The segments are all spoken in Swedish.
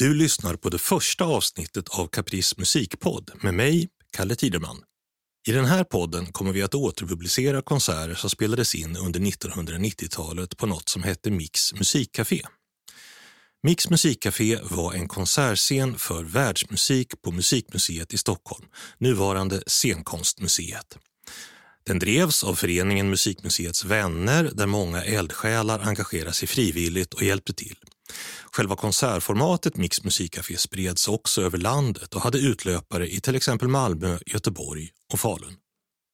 Du lyssnar på det första avsnittet av Caprice musikpodd med mig, Kalle Tiderman. I den här podden kommer vi att återpublicera konserter som spelades in under 1990-talet på något som hette Mix musikcafé. Mix musikcafé var en konsertscen för världsmusik på Musikmuseet i Stockholm, nuvarande Scenkonstmuseet. Den drevs av föreningen Musikmuseets vänner där många eldsjälar engagerar sig frivilligt och hjälper till. Själva konsertformatet Mix musikcafé spreds också över landet och hade utlöpare i till exempel Malmö, Göteborg och Falun.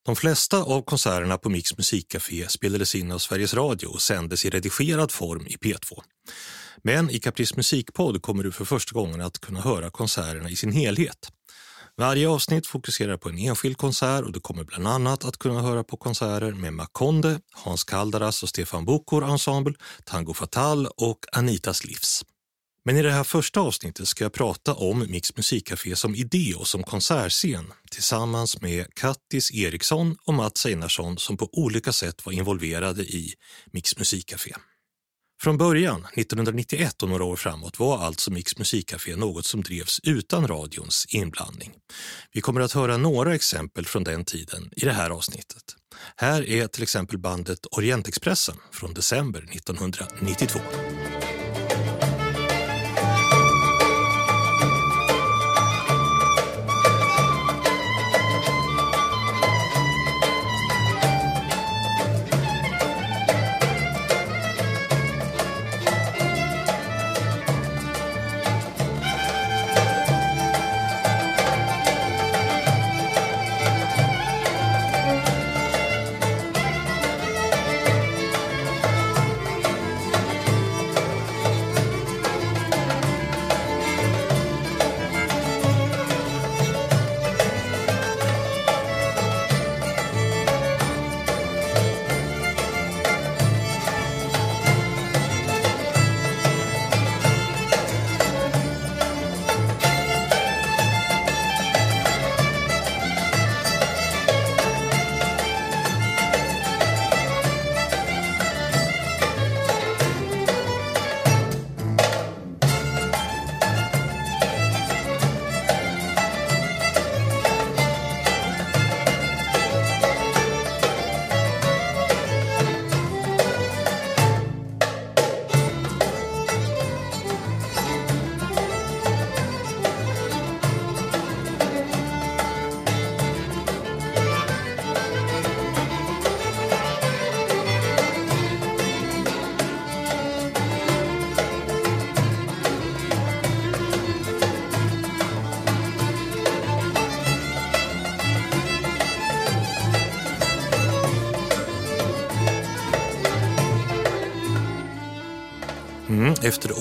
De flesta av konserterna på Mix musikcafé spelades in av Sveriges Radio och sändes i redigerad form i P2. Men i Caprice musikpodd kommer du för första gången att kunna höra konserterna i sin helhet. Varje avsnitt fokuserar på en enskild konsert och du kommer bland annat att kunna höra på konserter med Makonde, Hans Kaldaras och Stefan Bokor Ensemble, Tango Fatal och Anitas Livs. Men i det här första avsnittet ska jag prata om Mix musikcafé som idé och som konsertscen tillsammans med Kattis Eriksson och Mats Einarsson som på olika sätt var involverade i Mix musikcafé. Från början, 1991 och några år framåt, var alltså Mix musikcafé något som drevs utan radions inblandning. Vi kommer att höra några exempel från den tiden i det här avsnittet. Här är till exempel bandet Orientexpressen från december 1992.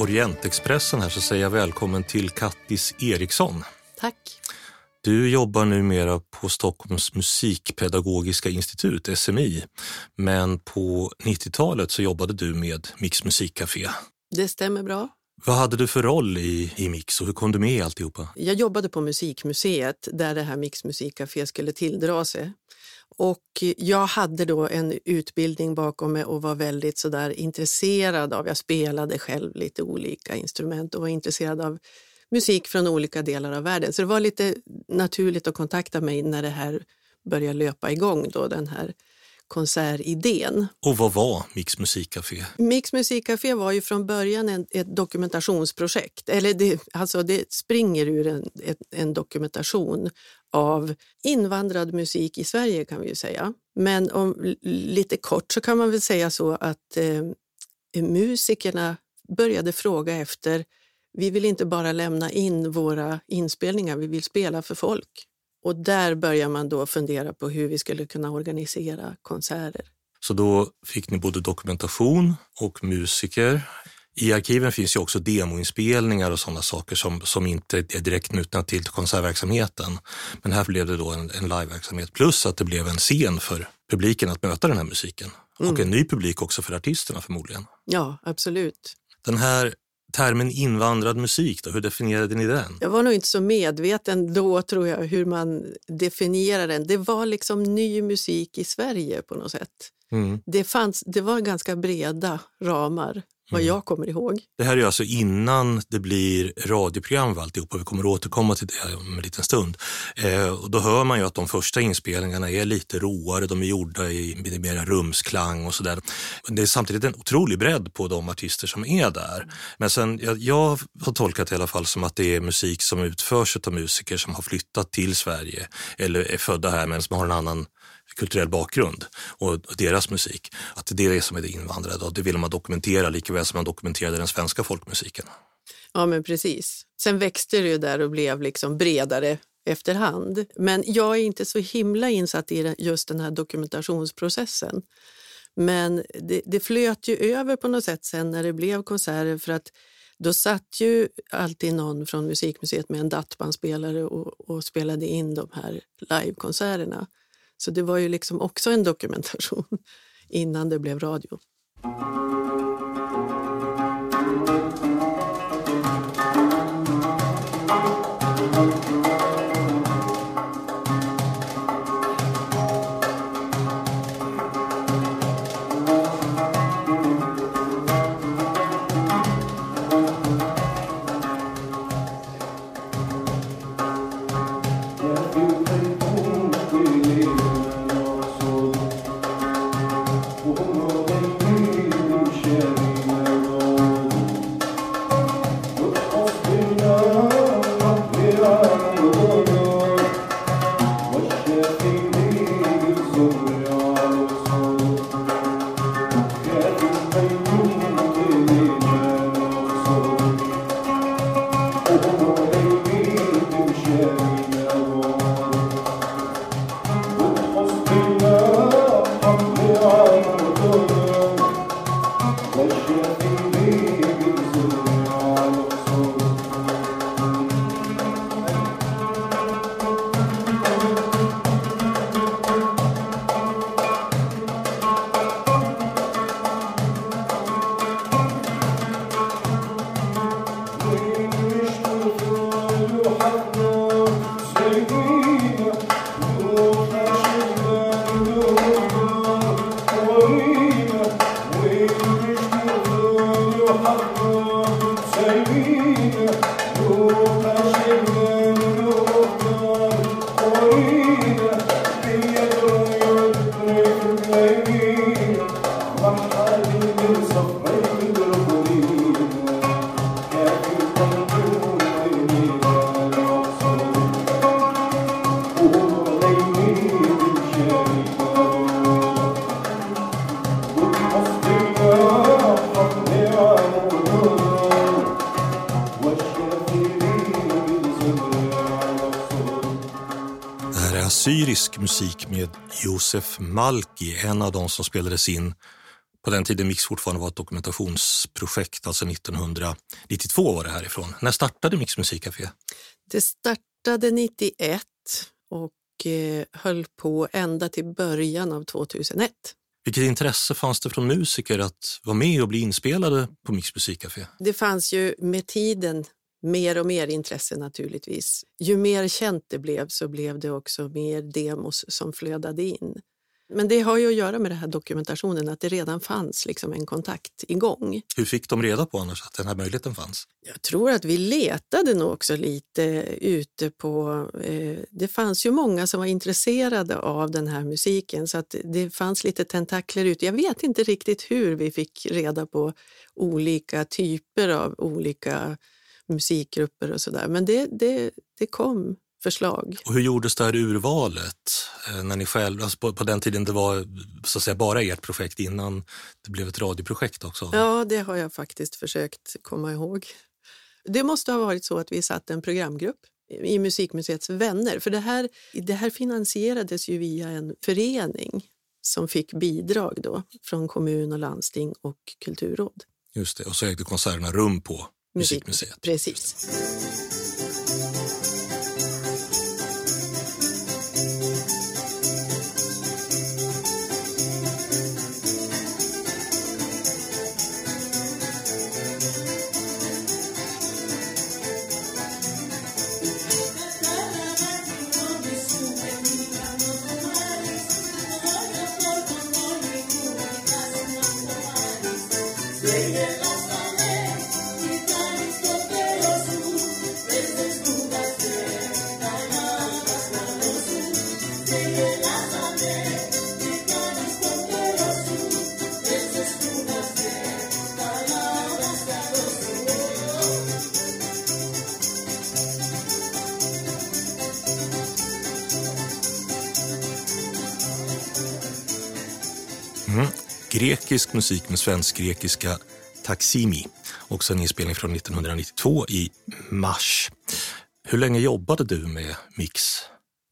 Orientexpressen här så säger jag välkommen till Kattis Eriksson. Tack. Du jobbar numera på Stockholms musikpedagogiska institut, SMI. Men på 90-talet så jobbade du med Mix musikcafé. Det stämmer bra. Vad hade du för roll i, i Mix och hur kom du med i alltihopa? Jag jobbade på Musikmuseet där det här Mix musikcafé skulle tilldra sig. Och jag hade då en utbildning bakom mig och var väldigt sådär intresserad av, jag spelade själv lite olika instrument och var intresserad av musik från olika delar av världen. Så det var lite naturligt att kontakta mig när det här började löpa igång, då, den här konsertidén. Och vad var Mix musikcafé? Mix musikcafé var ju från början en, ett dokumentationsprojekt. Eller det, alltså det springer ur en, ett, en dokumentation av invandrad musik i Sverige kan vi ju säga. Men om, lite kort så kan man väl säga så att eh, musikerna började fråga efter, vi vill inte bara lämna in våra inspelningar, vi vill spela för folk. Och där börjar man då fundera på hur vi skulle kunna organisera konserter. Så då fick ni både dokumentation och musiker. I arkiven finns ju också demoinspelningar och sådana saker som, som inte är direkt knutna till konsertverksamheten. Men här blev det då en, en liveverksamhet plus att det blev en scen för publiken att möta den här musiken. Mm. Och en ny publik också för artisterna förmodligen. Ja, absolut. Den här termen invandrad musik, då, hur definierade ni den? Jag var nog inte så medveten då, tror jag, hur man definierar den. Det var liksom ny musik i Sverige på något sätt. Mm. Det, fanns, det var ganska breda ramar vad mm. jag kommer ihåg. Det här är alltså innan det blir radioprogram av alltihopa. Vi kommer att återkomma till det om en liten stund. Eh, och då hör man ju att de första inspelningarna är lite roare, de är gjorda i lite mer rumsklang och sådär. Det är samtidigt en otrolig bredd på de artister som är där. Men sen, jag, jag har tolkat det i alla fall som att det är musik som utförs av musiker som har flyttat till Sverige eller är födda här men som har en annan kulturell bakgrund och deras musik. Att det är det som är det invandrade och det vill man dokumentera lika väl som man dokumenterade den svenska folkmusiken. Ja, men precis. Sen växte det ju där och blev liksom bredare efterhand. Men jag är inte så himla insatt i just den här dokumentationsprocessen. Men det, det flöt ju över på något sätt sen när det blev konserter för att då satt ju alltid någon från Musikmuseet med en dattbandspelare och, och spelade in de här livekonserterna. Så det var ju liksom också en dokumentation innan det blev radio. Josef Malki, en av de som spelades in på den tiden Mix fortfarande var ett dokumentationsprojekt, alltså 1992 var det härifrån. När startade Mix musikcafé? Det startade 91 och eh, höll på ända till början av 2001. Vilket intresse fanns det från musiker att vara med och bli inspelade på Mix musikcafé? Det fanns ju med tiden mer och mer intresse naturligtvis. Ju mer känt det blev så blev det också mer demos som flödade in. Men det har ju att göra med den här dokumentationen, att det redan fanns liksom en kontakt igång. Hur fick de reda på annars att den här möjligheten fanns? Jag tror att vi letade nog också lite ute på... Eh, det fanns ju många som var intresserade av den här musiken så att det fanns lite tentakler ute. Jag vet inte riktigt hur vi fick reda på olika typer av olika musikgrupper och sådär. Men det, det, det kom förslag. Och hur gjordes det här urvalet? Eh, när ni själv, alltså på, på, den tiden det var så att säga bara ert projekt innan det blev ett radioprojekt också? Ja, det har jag faktiskt försökt komma ihåg. Det måste ha varit så att vi satt en programgrupp i Musikmuseets vänner. För det här, det här finansierades ju via en förening som fick bidrag då från kommun och landsting och kulturråd. Just det, och så ägde konserterna rum på Musikmuseet. Precis. Sing it grekisk musik med svensk-grekiska Taximi. Också en inspelning från 1992 i mars. Hur länge jobbade du med Mix,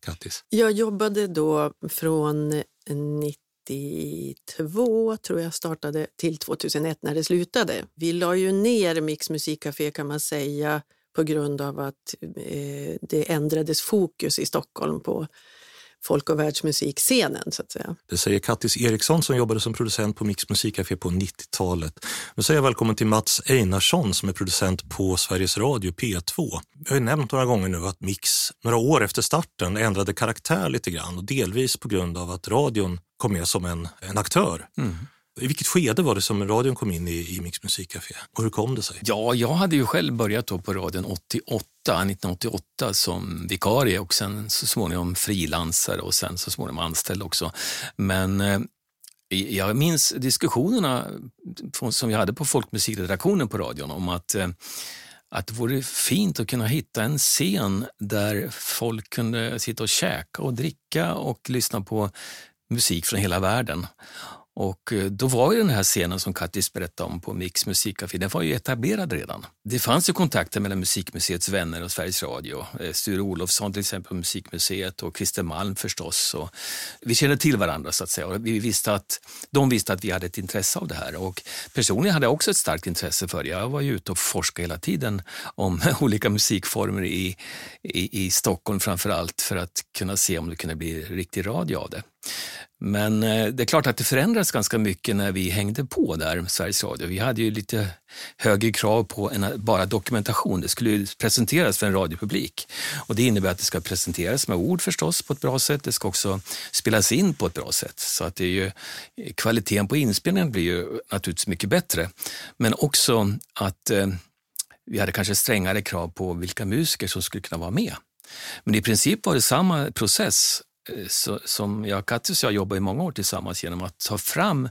Kattis? Jag jobbade då från 92 tror jag startade till 2001 när det slutade. Vi la ju ner Mix musikcafé kan man säga på grund av att eh, det ändrades fokus i Stockholm på folk och världsmusikscenen. Så att säga. Det säger Kattis Eriksson som jobbade som producent på Mix musikcafé på 90-talet. Nu säger jag välkommen till Mats Einarsson som är producent på Sveriges Radio P2. Jag har nämnt några gånger nu att Mix några år efter starten ändrade karaktär lite grann och delvis på grund av att radion kom med som en, en aktör. Mm. I vilket skede var det som radion kom in i, i Mix musikcafé och hur kom det sig? Ja, jag hade ju själv börjat då på radion 88, 1988 som vikarie och sen så småningom frilansare och sen så småningom anställd också. Men eh, jag minns diskussionerna som vi hade på folkmusikredaktionen på radion om att eh, att det vore fint att kunna hitta en scen där folk kunde sitta och käka och dricka och lyssna på musik från hela världen. Och eh, då var ju den här scenen som Kattis berättade om på Mix musikcafé, den var ju etablerad redan. Det fanns ju kontakter mellan Musikmuseets vänner och Sveriges Radio. Eh, Sture Olofsson till exempel på Musikmuseet och Christer Malm förstås. Och vi kände till varandra så att säga och vi visste att, de visste att vi hade ett intresse av det här. Och personligen hade jag också ett starkt intresse för det. Jag var ju ute och forskade hela tiden om olika musikformer i, i, i Stockholm framför allt för att kunna se om det kunde bli riktig radio av det. Men eh, det är klart att det förändrades ganska mycket när vi hängde på där, Sveriges Radio. Vi hade ju lite högre krav på än bara dokumentation. Det skulle ju presenteras för en radiopublik. Och det innebär att det ska presenteras med ord förstås på ett bra sätt. Det ska också spelas in på ett bra sätt. Så att det är ju, kvaliteten på inspelningen blir ju naturligtvis mycket bättre. Men också att eh, vi hade kanske strängare krav på vilka musiker som skulle kunna vara med. Men i princip var det samma process Eh, så, som jag, Kattis och jag jobbade i många år tillsammans genom att ta fram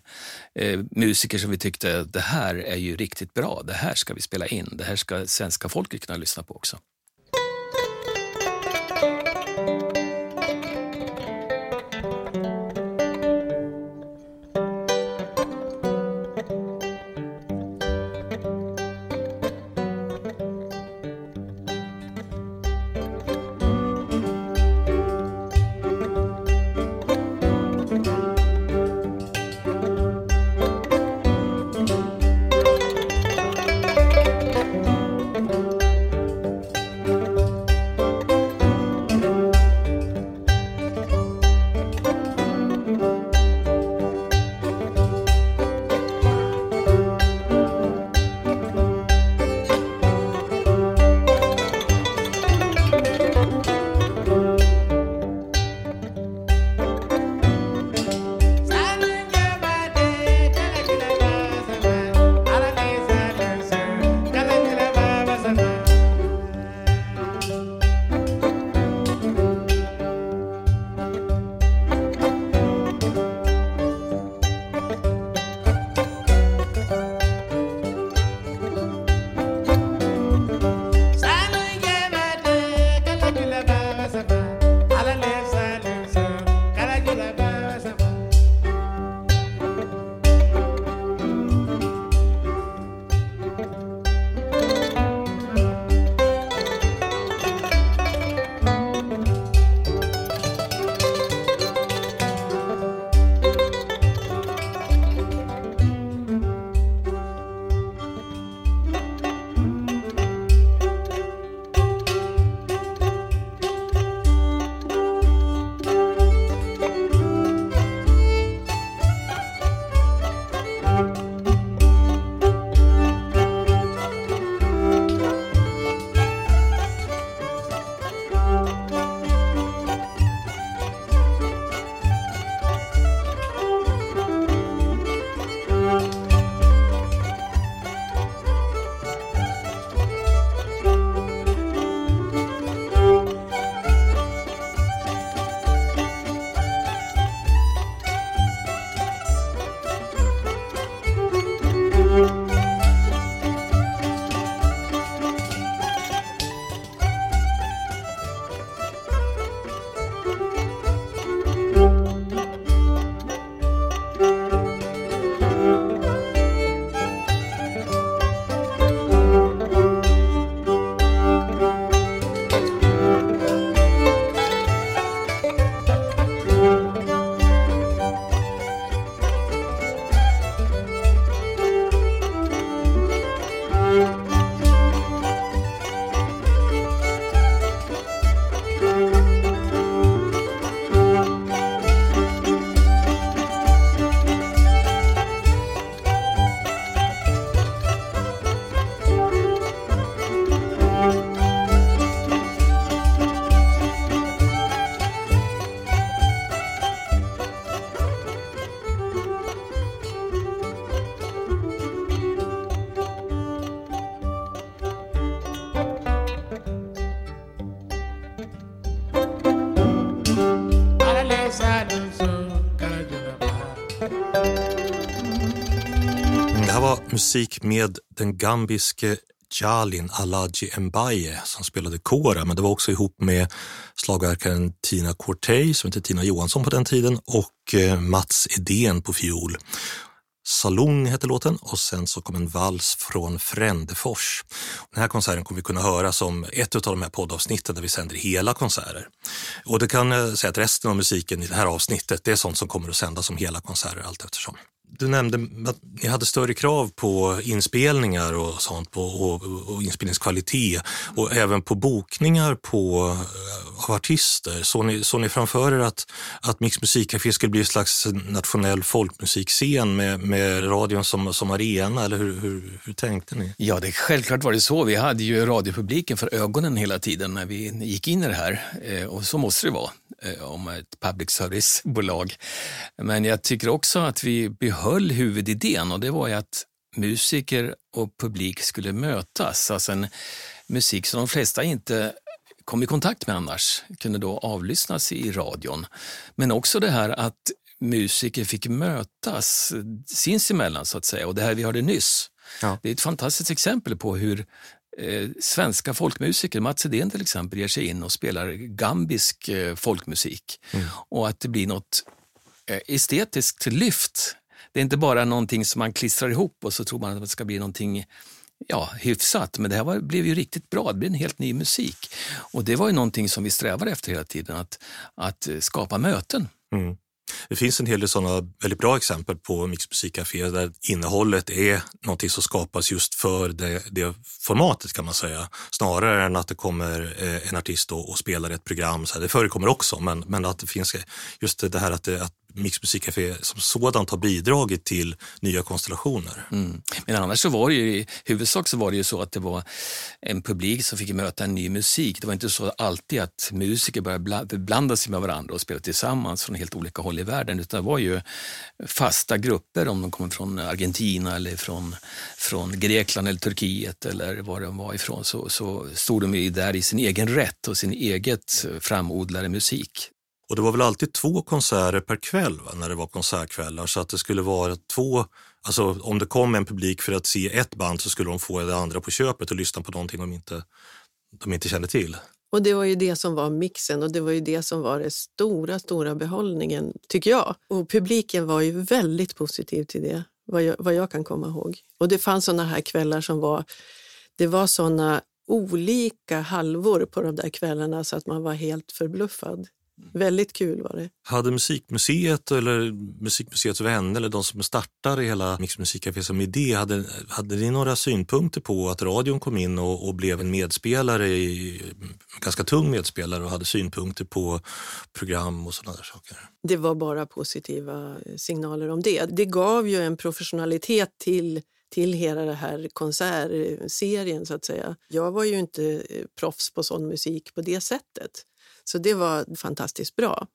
eh, musiker som vi tyckte det här är ju riktigt bra, det här ska vi spela in, det här ska svenska folket kunna lyssna på också. Musik med den gambiske Jalin Alaji Mbaye som spelade kora, men det var också ihop med slagverkaren Tina Cortey, som hette Tina Johansson på den tiden, och eh, Mats Edén på fiol. Salong hette låten och sen så kom en vals från Frändefors. Den här konserten kommer vi kunna höra som ett av de här poddavsnitten där vi sänder hela konserter. Och det kan jag säga att resten av musiken i det här avsnittet det är sånt som kommer att sändas som hela konserter allt eftersom du nämnde att ni hade större krav på inspelningar och sånt på, och, och inspelningskvalitet och även på bokningar på, eh, av artister. Såg ni, så ni framför er att, att Mix Musikcafé skulle bli en slags nationell folkmusikscen med, med radion som, som arena eller hur, hur, hur tänkte ni? Ja, det självklart var det så. Vi hade ju radiopubliken för ögonen hela tiden när vi gick in i det här eh, och så måste det vara. Eh, om ett public service-bolag. Men jag tycker också att vi behöll huvudidén och det var ju att musiker och publik skulle mötas. Alltså en musik som de flesta inte kom i kontakt med annars kunde då avlyssnas i radion. Men också det här att musiker fick mötas sinsemellan så att säga och det här vi hörde nyss. Ja. Det är ett fantastiskt exempel på hur eh, svenska folkmusiker, Mats Edén till exempel, ger sig in och spelar gambisk eh, folkmusik. Mm. Och att det blir något eh, estetiskt lyft. Det är inte bara någonting som man klistrar ihop och så tror man att det ska bli någonting ja, hyfsat, men det här var, blev ju riktigt bra. Det blev en helt ny musik. Och det var ju någonting som vi strävade efter hela tiden, att, att skapa möten. Mm. Det finns en hel del sådana väldigt bra exempel på mixmusikcaféer där innehållet är någonting som skapas just för det, det formatet kan man säga. Snarare än att det kommer eh, en artist och, och spelar ett program. Så här, det förekommer också, men, men att det finns eh, just det här att, det, att Mixmusikcafé som sådant har bidragit till nya konstellationer. Mm. Men annars så var det ju i huvudsak så var det ju så att det var en publik som fick möta en ny musik. Det var inte så alltid att musiker började blanda sig med varandra och spela tillsammans från helt olika håll i världen, utan det var ju fasta grupper om de kom från Argentina eller från, från Grekland eller Turkiet eller var de var ifrån, så, så stod de ju där i sin egen rätt och sin eget framodlade musik. Och det var väl alltid två konserter per kväll va? när det var konsertkvällar så att det skulle vara två, alltså om det kom en publik för att se ett band så skulle de få det andra på köpet och lyssna på någonting de inte, de inte kände till. Och det var ju det som var mixen och det var ju det som var den stora, stora behållningen, tycker jag. Och publiken var ju väldigt positiv till det, vad jag, vad jag kan komma ihåg. Och det fanns såna här kvällar som var, det var såna olika halvor på de där kvällarna så att man var helt förbluffad. Väldigt kul var det. Hade Musikmuseet eller Musikmuseets vänner eller de som startade hela Mix Musikcafé som idé, hade, hade ni några synpunkter på att radion kom in och, och blev en medspelare, i, ganska tung medspelare och hade synpunkter på program och sådana där saker? Det var bara positiva signaler om det. Det gav ju en professionalitet till till hela den här konsertserien så att säga. Jag var ju inte proffs på sån musik på det sättet. Så det var fantastiskt bra.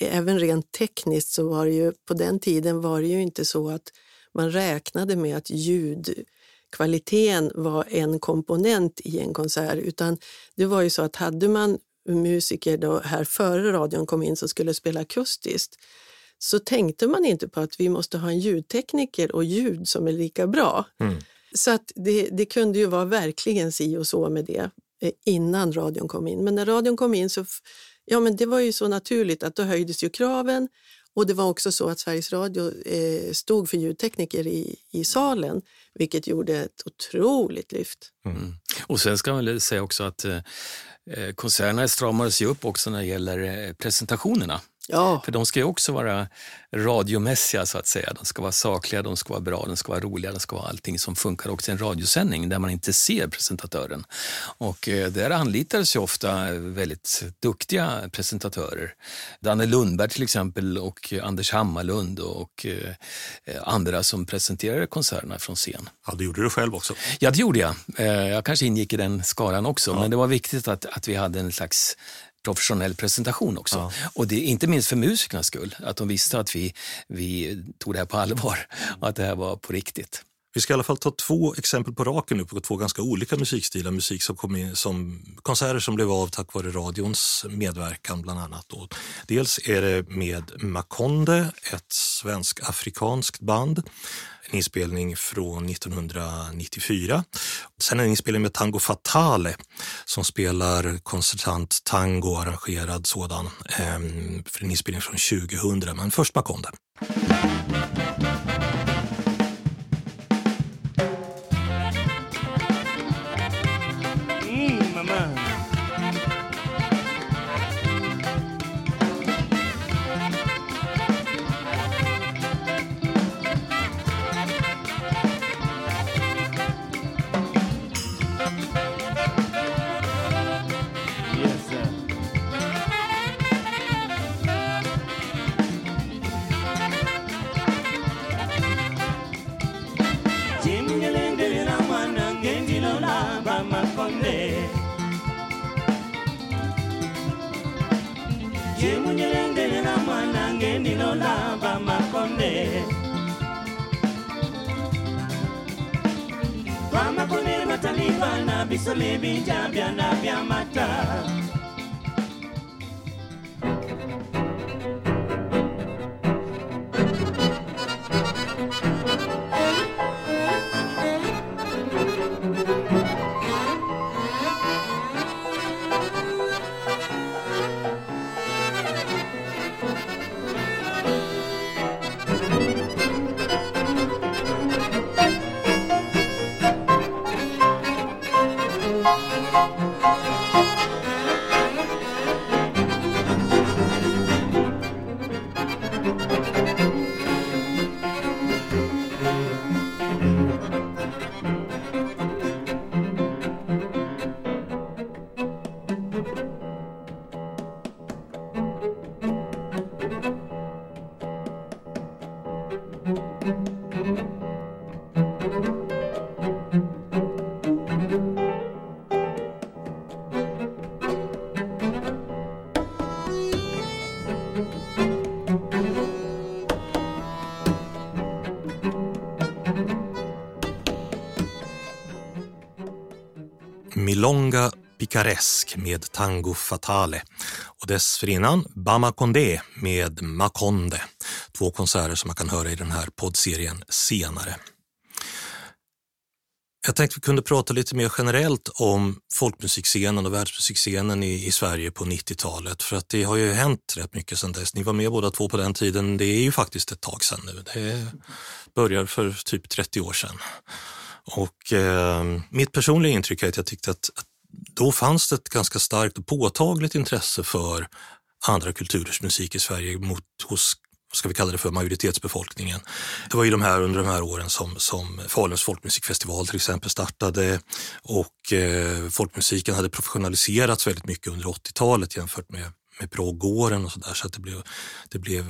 Även rent tekniskt så var det ju på den tiden var det ju inte så att man räknade med att ljudkvaliteten var en komponent i en konsert utan det var ju så att hade man musiker då här före radion kom in som skulle spela akustiskt så tänkte man inte på att vi måste ha en ljudtekniker och ljud som är lika bra. Mm. Så att det, det kunde ju vara verkligen si och så med det. Eh, innan radion kom in. Men när radion kom in så ja, men det var ju så naturligt att då höjdes ju kraven och det var också så att Sveriges Radio eh, stod för ljudtekniker i, i salen, vilket gjorde ett otroligt lyft. Mm. Och sen ska man säga också att eh, eh koncernerna stramades ju upp också när det gäller eh, presentationerna. Ja. För de ska ju också vara radiomässiga så att säga. De ska vara sakliga, de ska vara bra, de ska vara roliga, de ska vara allting som funkar också i en radiosändning där man inte ser presentatören. Och eh, där anlitades ju ofta väldigt duktiga presentatörer. Danne Lundberg till exempel och Anders Hammarlund och eh, andra som presenterade konserterna från scen. Ja, det gjorde du själv också. Ja, det gjorde jag. Eh, jag kanske ingick i den skaran också, ja. men det var viktigt att, att vi hade en slags professionell presentation också. Ja. Och det inte minst för musikernas skull, att de visste att vi, vi tog det här på allvar och att det här var på riktigt. Vi ska i alla fall ta två exempel på raken nu på två ganska olika musikstilar. Musik som kom in som konserter som blev av tack vare radions medverkan bland annat. Då. Dels är det med Makonde, ett svensk-afrikanskt band. En inspelning från 1994. Sen en inspelning med Tango Fatale som spelar koncertant tango, arrangerad sådan, ehm, för en inspelning från 2000. Men först Makonde. you Picaresque med Tango Fatale och dessförinnan Bama med Makonde. Två konserter som man kan höra i den här poddserien senare. Jag tänkte vi kunde prata lite mer generellt om folkmusikscenen och världsmusikscenen i, i Sverige på 90-talet för att det har ju hänt rätt mycket sedan dess. Ni var med båda två på den tiden. Det är ju faktiskt ett tag sedan nu. Det börjar för typ 30 år sedan. Och eh, mitt personliga intryck är att jag tyckte att, att då fanns det ett ganska starkt och påtagligt intresse för andra kulturers musik i Sverige mot, hos ska vi kalla det för, majoritetsbefolkningen. Det var ju de här, under de här åren som, som Faluns folkmusikfestival till exempel startade och eh, folkmusiken hade professionaliserats väldigt mycket under 80-talet jämfört med med proggåren och sådär. Så att det blev, det, blev,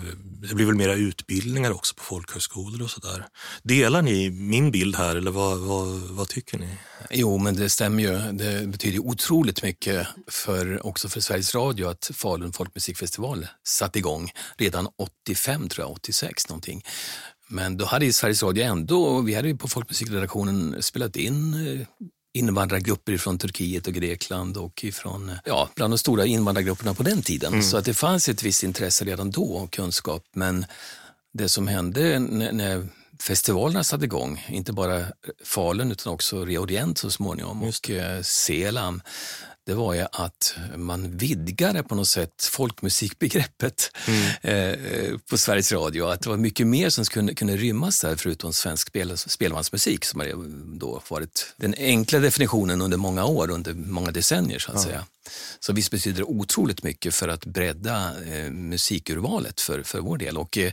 det blev väl mera utbildningar också på folkhögskolor och sådär. Delar ni min bild här eller vad, vad, vad, tycker ni? Jo, men det stämmer ju. Det betyder otroligt mycket för, också för Sveriges Radio att Falun folkmusikfestival satte igång redan 85, tror jag, 86 någonting. Men då hade Sveriges Radio ändå, vi hade ju på folkmusikredaktionen spelat in eh, invandrargrupper från Turkiet och Grekland och ifrån, ja, bland de stora invandrargrupperna på den tiden. Mm. Så att det fanns ett visst intresse redan då och kunskap. Men det som hände när, när festivalerna satte igång, inte bara Falun utan också Reorient så småningom och eh, Selam, det var ju att man vidgade på något sätt folkmusikbegreppet mm. eh, på Sveriges Radio. Att det var mycket mer som kunde, kunde rymmas där förutom svensk spel, spelmansmusik som har då varit den enkla definitionen under många år, under många decennier så att ja. säga. Så visst betyder det otroligt mycket för att bredda eh, musikurvalet för, för vår del. Och eh,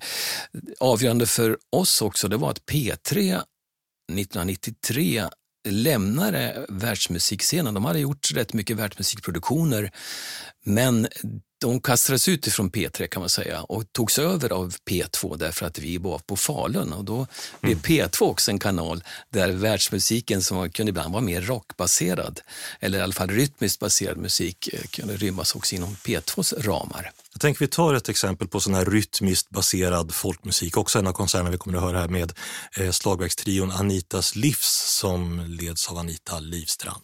avgörande för oss också, det var att P3 1993 lämnade eh, världsmusikscenen. De hade gjort rätt mycket världsmusikproduktioner men de kastades ut ifrån P3 kan man säga och togs över av P2 därför att vi var på Falun och då blev mm. P2 också en kanal där världsmusiken som kunde ibland vara mer rockbaserad eller i alla fall rytmiskt baserad musik eh, kunde rymmas också inom P2s ramar. Jag tänker vi tar ett exempel på sån här rytmiskt baserad folkmusik. Också en av konserterna vi kommer att höra här med eh, slagverkstrion Anitas Livs som leds av Anita Livstrand.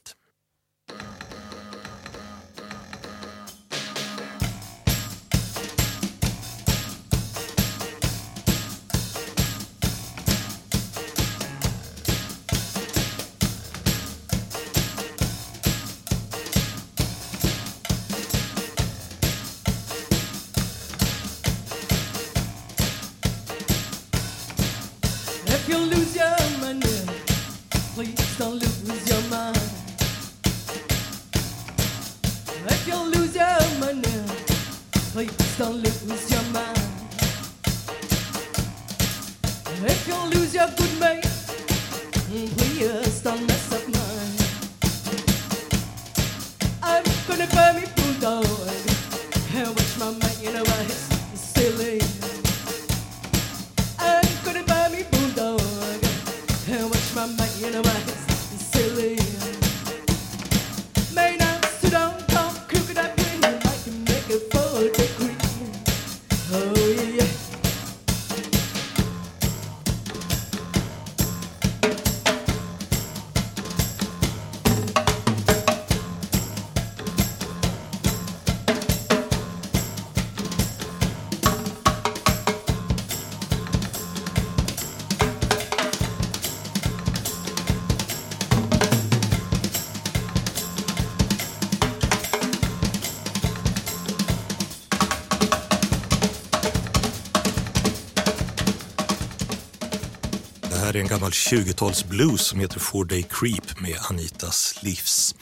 Gammal 20-talsblues som heter Four Day Creep med Anitas Livs.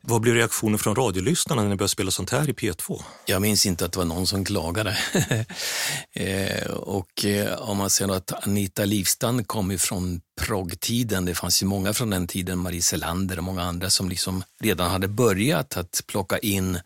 Vad blev reaktionen från radiolyssnarna när ni började spela sånt här i P2? Jag minns inte att det var någon som klagade. eh, och eh, om man säger att Anita Livstan kom ifrån proggtiden. Det fanns ju många från den tiden, Marie Selander och många andra som liksom redan hade börjat att plocka in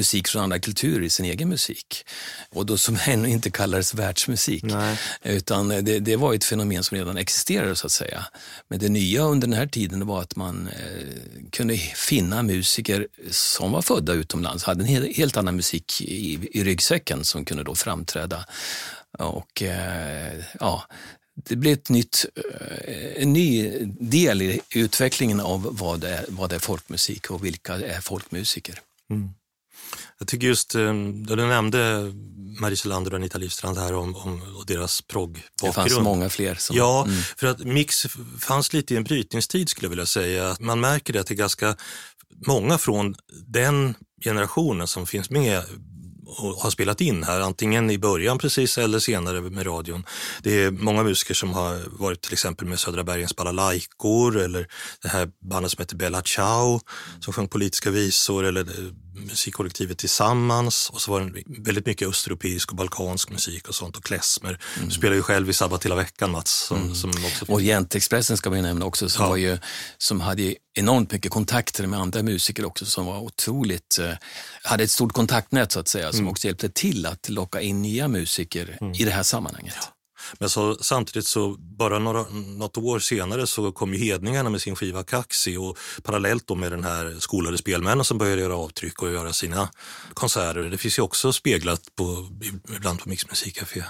musik från andra kulturer i sin egen musik. Och då som ännu inte kallades världsmusik. Nej. Utan det, det var ett fenomen som redan existerade så att säga. Men det nya under den här tiden var att man eh, kunde finna musiker som var födda utomlands, hade en hel, helt annan musik i, i ryggsäcken som kunde då framträda. Och eh, ja, det blev ett nytt, eh, en ny del i utvecklingen av vad är, vad är folkmusik och vilka är folkmusiker. Jag tycker just, eh, du nämnde Marie Selander och Anita Livstrand här om, om och deras proggbakgrund. Det fanns många fler. Som, Ja, Mm. för att mix fanns lite i en brytningstid skulle jag vilja säga. Man märker det att det är ganska många från den generationen som finns med och har spelat in här, antingen i början precis eller senare med radion. Det är många musiker som har varit till exempel med Södra Bergens balalaikor eller det här bandet som heter Bella Ciao som sjöng politiska visor eller eh, musikkollektivet Tillsammans och så var det väldigt mycket östeuropeisk och balkansk musik och sånt och klezmer. Du spelar ju själv i Sabbat hela veckan Mats. Som, som också Orientexpressen ska vi nämna också, som, Ja. var ju, som hade enormt mycket kontakter med andra musiker också, som var otroligt, eh, hade ett stort kontaktnät så att säga, som också hjälpte till att locka in nya musiker i det här sammanhanget. Men så, samtidigt så bara några, något år senare så kom ju Hedningarna med sin skiva Kaxi och parallellt då med den här skolade spelmännen som började göra avtryck och göra sina konserter. Det finns ju också speglat på, ibland på Mix Musikcafé.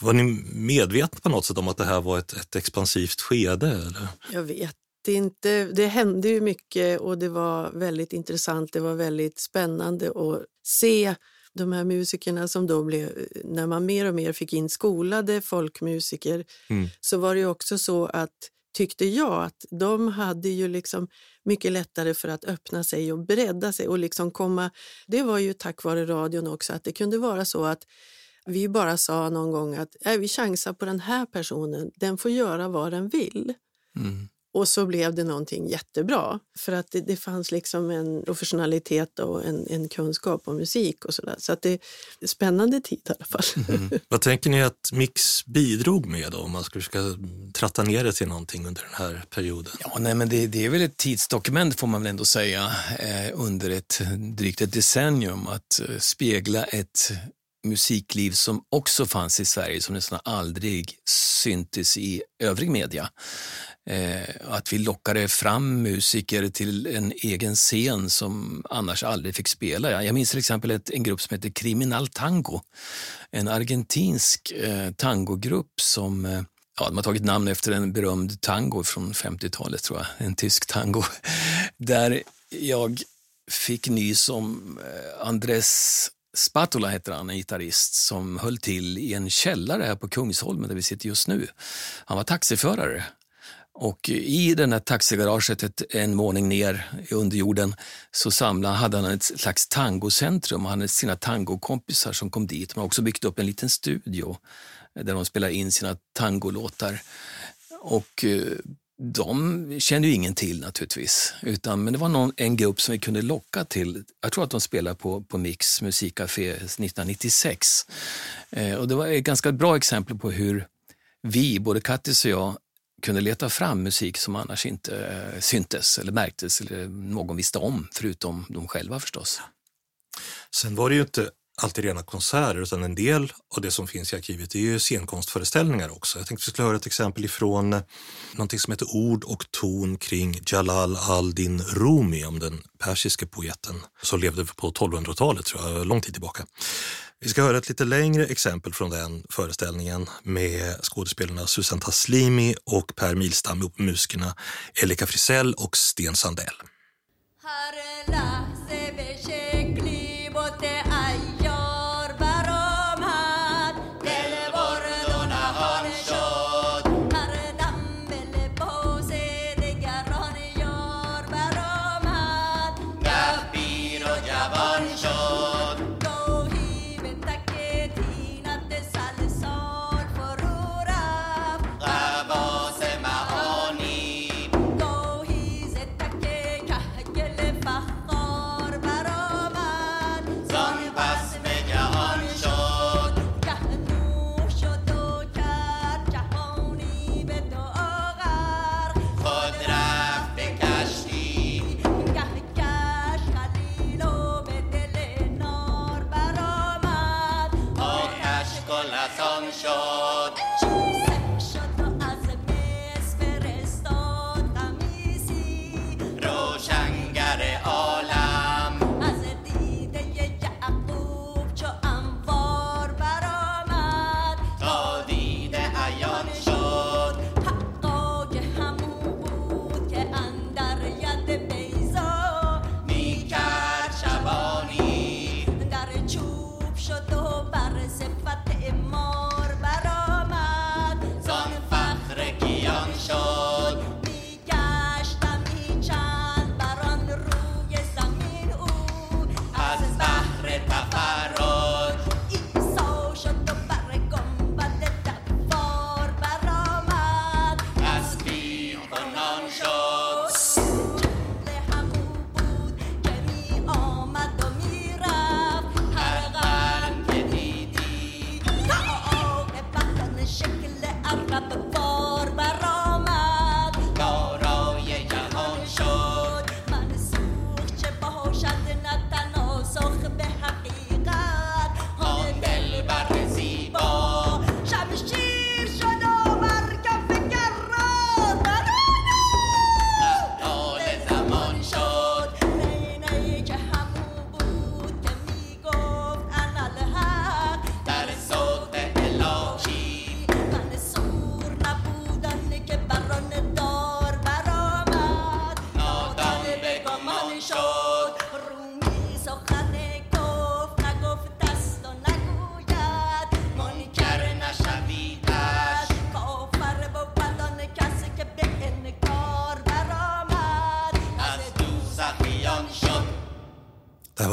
Var ni medvetna på något sätt om att det här var ett, ett expansivt skede? Eller? Jag vet inte. Det hände ju mycket och det var väldigt intressant. Det var väldigt spännande att se de här musikerna som då blev, när man mer och mer fick in skolade folkmusiker, Mm. så var det också så att, tyckte jag, att de hade ju liksom mycket lättare för att öppna sig och bredda sig och liksom komma... Det var ju tack vare radion också, att det kunde vara så att vi bara sa någon gång att äh, vi chansar på den här personen, den får göra vad den vill. Mm. Och så blev det någonting jättebra. För att det, det fanns liksom en professionalitet och en, en kunskap om musik och sådär. Så att det är spännande tid i alla fall. Vad tänker ni att Mix bidrog med då, om man ska försöka tratta ner det till någonting under den här perioden? Ja, nej, men det, det är väl ett tidsdokument får man väl ändå säga eh, under ett drygt ett decennium att eh, spegla ett musikliv som också fanns i Sverige som nästan aldrig syntes i övrig media. Eh, att vi lockade fram musiker till en egen scen som annars aldrig fick spela. Jag minns till exempel ett, en grupp som heter Criminal Tango. En argentinsk eh, tangogrupp som eh, Ja, de har tagit namn efter en berömd tango från 50-talet, tror jag. En tysk tango. Där jag fick nys om eh, Andres Spatula heter han, en gitarrist som höll till i en källare här på Kungsholmen där vi sitter just nu. Han var taxiförare och i den här taxigaraget ett, en våning ner i underjorden så samlade, hade han ett slags tangocentrum. Han hade sina tangokompisar som kom dit. De har också byggt upp en liten studio där de spelar in sina tangolåtar. Och eh, de kände ju ingen till naturligtvis, utan, men det var någon, en grupp som vi kunde locka till. Jag tror att de spelade på, på Mix musikcafé 1996. Eh, och det var ett ganska bra exempel på hur vi, både Kattis och jag, kunde leta fram musik som annars inte eh, syntes eller märktes eller någon visste om, förutom de själva förstås. Sen var det ju inte alltid rena konserter utan en del av det som finns i arkivet är ju scenkonstföreställningar också. Jag tänkte vi skulle höra ett exempel ifrån någonting som heter Ord och ton kring Jalal al-Din Rumi om den persiske poeten som levde på 1200-talet, tror jag, lång tid tillbaka. Vi ska höra ett lite längre exempel från den föreställningen med skådespelarna Susan Taslimi och Per Milstam och musikerna Elika Frisell och Sten Sandell. هر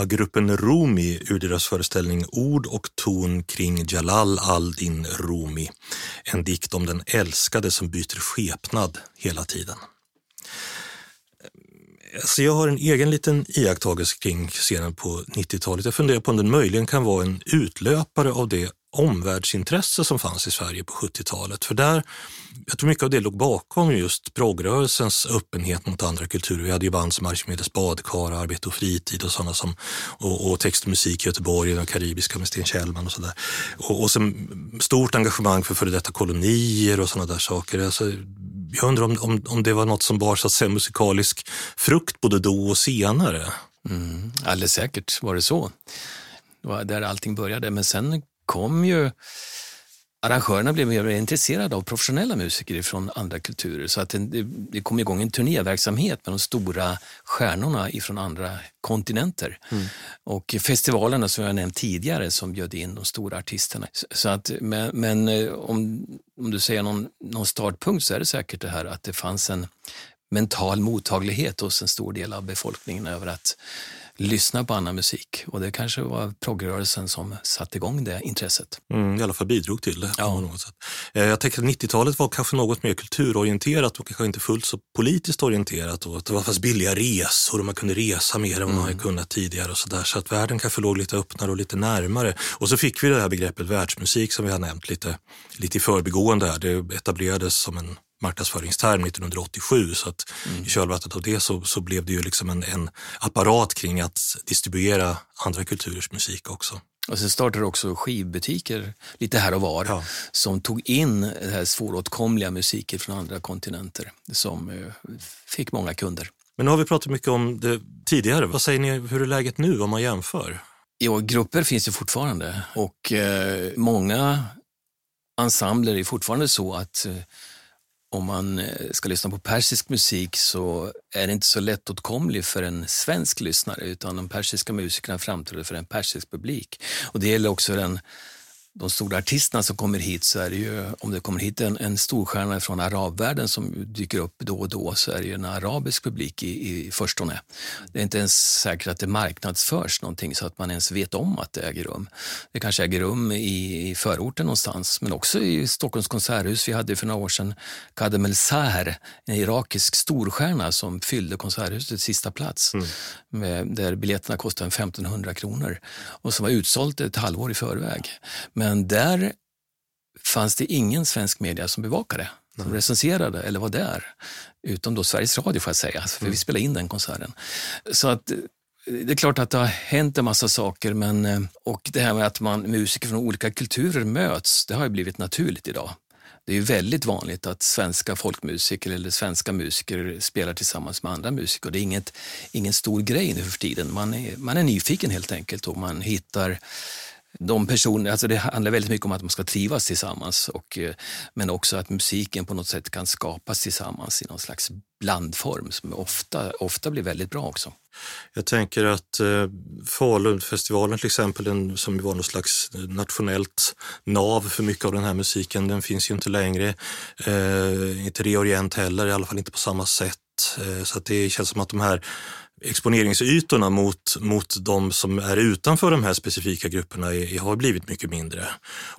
gruppen Rumi ur deras föreställning Ord och ton kring Jalal al-Din Rumi. En dikt om den älskade som byter skepnad hela tiden. Alltså jag har en egen liten iakttagelse kring scenen på 90-talet. Jag funderar på om den möjligen kan vara en utlöpare av det omvärldsintresse som fanns i Sverige på 70-talet. För där, jag tror mycket av det låg bakom just proggrörelsens öppenhet mot andra kulturer. Vi hade ju band som Arkimedes badkar, Arbete och fritid och sådana som, och, och text och musik i Göteborg, den karibiska med Sten Kjellman och sådär. Och, och sen stort engagemang för före detta kolonier och sådana där saker. Alltså, jag undrar om, om, om det var något som bar så att säga, musikalisk frukt både då och senare. Mm, alldeles säkert var det så. Det var där allting började. Men sen kom ju arrangörerna blev mer intresserade av professionella musiker från andra kulturer. Så att det, det kom igång en turnéverksamhet med de stora stjärnorna från andra kontinenter. Och festivalerna som jag nämnt tidigare som bjöd in de stora artisterna. Så- Så att, men men eh, om, om du säger någon, någon startpunkt så är det säkert det här att det fanns en mental mottaglighet hos en stor del av befolkningen över att lyssna på annan musik. Och det kanske var progrörelsen som satte igång det intresset. Mm, I alla fall bidrog till det Ja. något sätt. Eh, Jag tänker att 90-talet var kanske något mer kulturorienterat och kanske inte fullt så politiskt orienterat. Och att det var fast billiga resor och man kunde resa mer än vad man hade kunnat tidigare. och Så, där. så att världen kanske låg lite öppnare och lite närmare. Och så fick vi det här begreppet världsmusik som vi har nämnt lite, lite i förbigående. Här. Det etablerades som en marknadsföringsterm 1987 så att i kölvattnet av det så, så blev det ju liksom en, en apparat kring att distribuera andra kulturers musik också. Och sen startade också skivbutiker lite här och var Ja. som tog in den här svåråtkomliga musiken från andra kontinenter som eh, fick många kunder. Men nu har vi pratat mycket om det tidigare. Vad säger ni, hur är läget nu om man jämför? Ja, grupper finns ju fortfarande och eh, många ensembler är fortfarande så att eh, om man eh, ska lyssna på persisk musik så är det inte så lättåtkomlig för en svensk lyssnare utan de persiska musikerna framträder för en persisk publik. Och det gäller också den, de stora artisterna som kommer hit så är det ju, om det kommer hit en, en storstjärna från arabvärlden som dyker upp då och då så är det ju en arabisk publik i, i förstone. Det är inte ens säkert att det marknadsförs någonting så att man ens vet om att det äger rum. Det kanske äger rum i, i förorten någonstans men också i Stockholms konserthus. Vi hade för några år sedan Kadem El Saher, en irakisk storstjärna som fyllde konserthusets sista plats med, där biljetterna kostade 1500 kronor och som var utsålt ett halvår i förväg. Men där fanns det ingen svensk media som bevakade, som recenserade eller var där. Utom då Sveriges Radio får jag säga, för vi spelade in den konserten. Så att eh, det är klart att det har hänt en massa saker men, eh, och det här med att man musiker från olika kulturer möts, det har ju blivit naturligt idag. Det är väldigt vanligt att svenska folkmusiker eller svenska musiker spelar tillsammans med andra musiker. Det är inget, ingen stor grej nu för tiden. Man är, man är nyfiken helt enkelt och man hittar de personer, alltså det handlar väldigt mycket om att man ska trivas tillsammans och, eh, men också att musiken på något sätt kan skapas tillsammans i någon slags blandform som ofta, ofta blir väldigt bra också. Jag tänker att eh, Falunfestivalen till exempel, den, som var något slags nationellt nav för mycket av den här musiken, den finns ju inte längre. Eh, inte Reorient heller, i alla fall inte på samma sätt. Eh, så att det känns som att de här exponeringsytorna mot, mot de som är utanför de här specifika grupperna är, har blivit mycket mindre.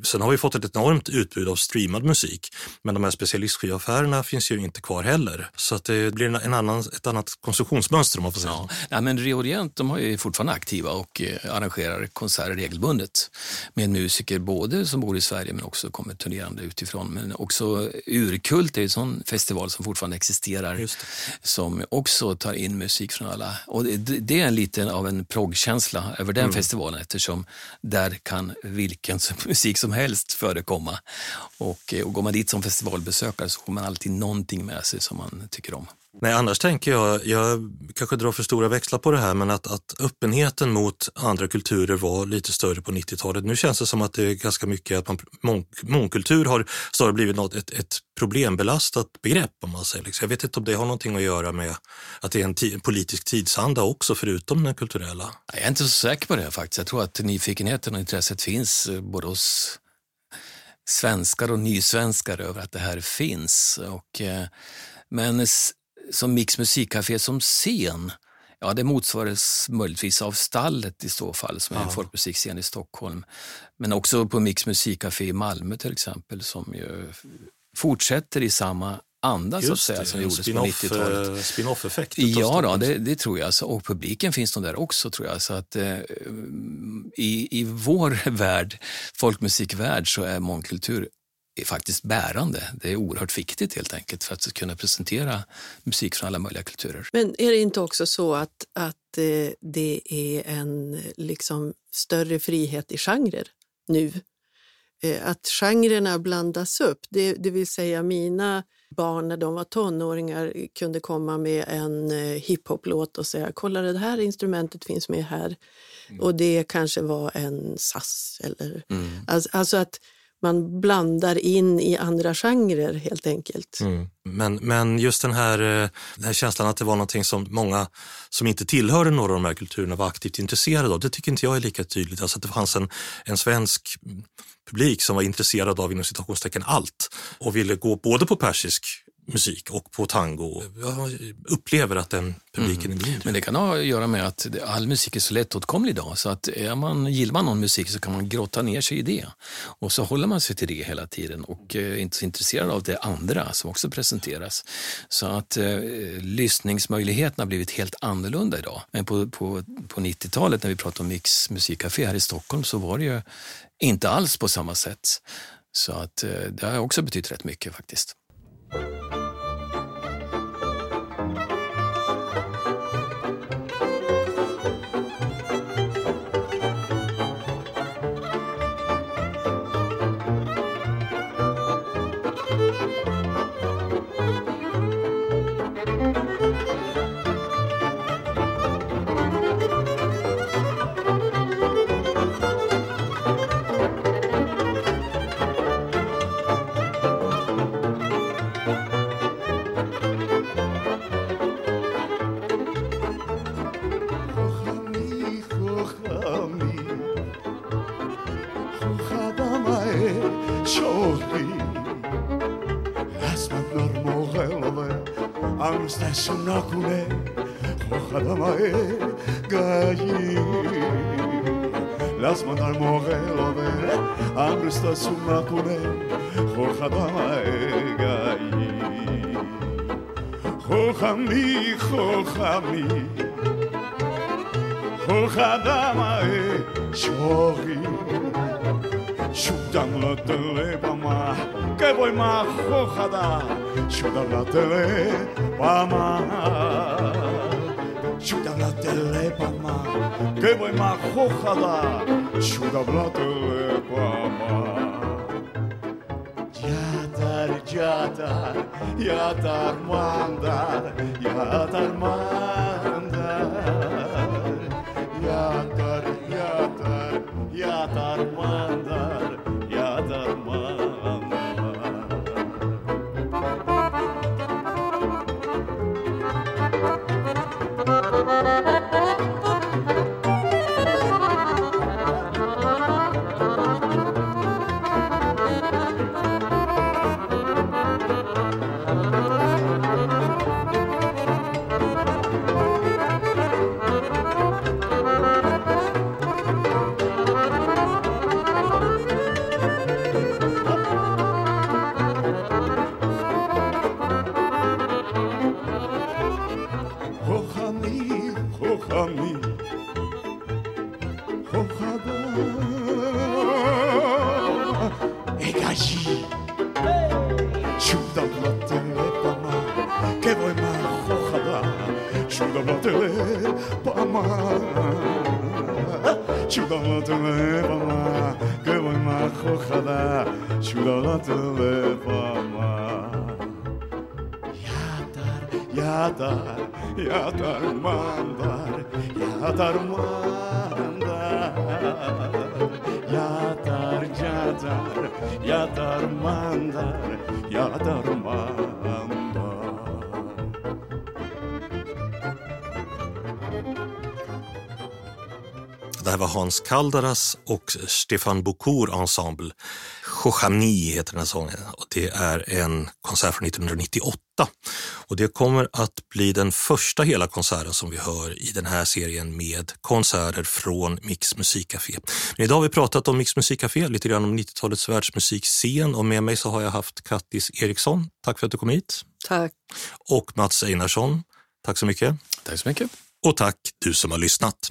Sen har vi fått ett enormt utbud av streamad musik, men de här specialistskivaffärerna finns ju inte kvar heller. Så att det blir en, en annan, ett annat konsumtionsmönster om man får säga Ja. Nej, men Reorient de har ju fortfarande aktiva och eh, arrangerar konserter regelbundet med musiker både som bor i Sverige men också kommer turnerande utifrån. Men också Urkult är en sån festival som fortfarande existerar som också tar in musik från alla. Och det, är lite av en proggkänsla över den festivalen eftersom där kan vilken musik som helst förekomma. Och, eh, och går man dit som festivalbesökare så får man alltid någonting med sig som man tycker om. Nej, annars tänker jag, jag kanske drar för stora växlar på det här, men att, att öppenheten mot andra kulturer var lite större på 90-talet. Nu känns det som att det är ganska mycket att man, mång, mångkultur har snarare blivit något, ett, ett problembelastat begrepp om man säger. Liksom. Jag vet inte om det har någonting att göra med att det är en ti- politisk tidsanda också, förutom den kulturella. Jag är inte så säker på det faktiskt. Jag tror att nyfikenheten och intresset finns eh, både hos svenskar och nysvenskar över att det här finns. Och, eh, men som Mix musikcafé som scen, ja det motsvaras möjligtvis av Stallet i så fall som är en folkmusikscen i Stockholm. Men också på Mix musikcafé i Malmö till exempel som ju fortsätter i samma anda så att säga, det, som gjordes på spin-off, 90-talet. eh, spin-off-effekt. Ja, då, det, det tror jag. Så, och publiken finns nog där också tror jag. Så att, eh, i, I vår värld, folkmusikvärld, så är mångkultur är faktiskt bärande. Det är oerhört viktigt helt enkelt för att kunna presentera musik från alla möjliga kulturer. Men är det inte också så att, att eh, det är en liksom större frihet i genrer nu? Eh, att genrerna blandas upp, det, det vill säga mina barn när de var tonåringar kunde komma med en eh, hiphop-låt och säga kolla det här instrumentet finns med här. Och det kanske var en sass. Eller, alltså, alltså att man blandar in i andra genrer helt enkelt. Mm. Men, men just den här, eh, den här känslan att det var någonting som många som inte tillhörde några av de här kulturerna var aktivt intresserade av, det tycker inte jag är lika tydligt. Alltså att det fanns en, en svensk publik som var intresserad av inom citationstecken allt och ville gå både på persisk musik och på tango. Jag upplever att den publiken är mindre. Men det kan ha att göra med att all musik är så lättåtkomlig idag. Så att är man, gillar man någon musik så kan man grotta ner sig i det. Och så håller man sig till det hela tiden och eh, är inte så intresserad av det andra som också presenteras. Så att eh, lyssningsmöjligheterna har blivit helt annorlunda idag. Men på, på, på 90-talet när vi pratade om Mix musikcafé här i Stockholm så var det ju inte alls på samma sätt. Så att eh, det har också betytt rätt mycket faktiskt. Ciudadratele pama Ciudadratele pama Que voi ma hojada Ciudadratele pama Yatar, yatar, yatar mandar Yatar mandar Yatar, yatar, yatar mandar ciurala te levama Yatar, yatar, yatar mandar Yatar mandar. Yatar, yatar, yatar mandar Yatar mandar. Det här var Hans Kaldaras och Stefan Bokor Ensemble. Chochamni heter den här sången och det är en konsert från 1998. Och det kommer att bli den första hela konserten som vi hör i den här serien med konserter från Mix Musikcafé. Men idag har vi pratat om Mix Musikcafé, lite grann om 90-talets världsmusikscen och med mig så har jag haft Kattis Eriksson. Tack för att du kom hit. Tack. Och Mats Einarsson. Tack så mycket. Tack så mycket. Och tack du som har lyssnat.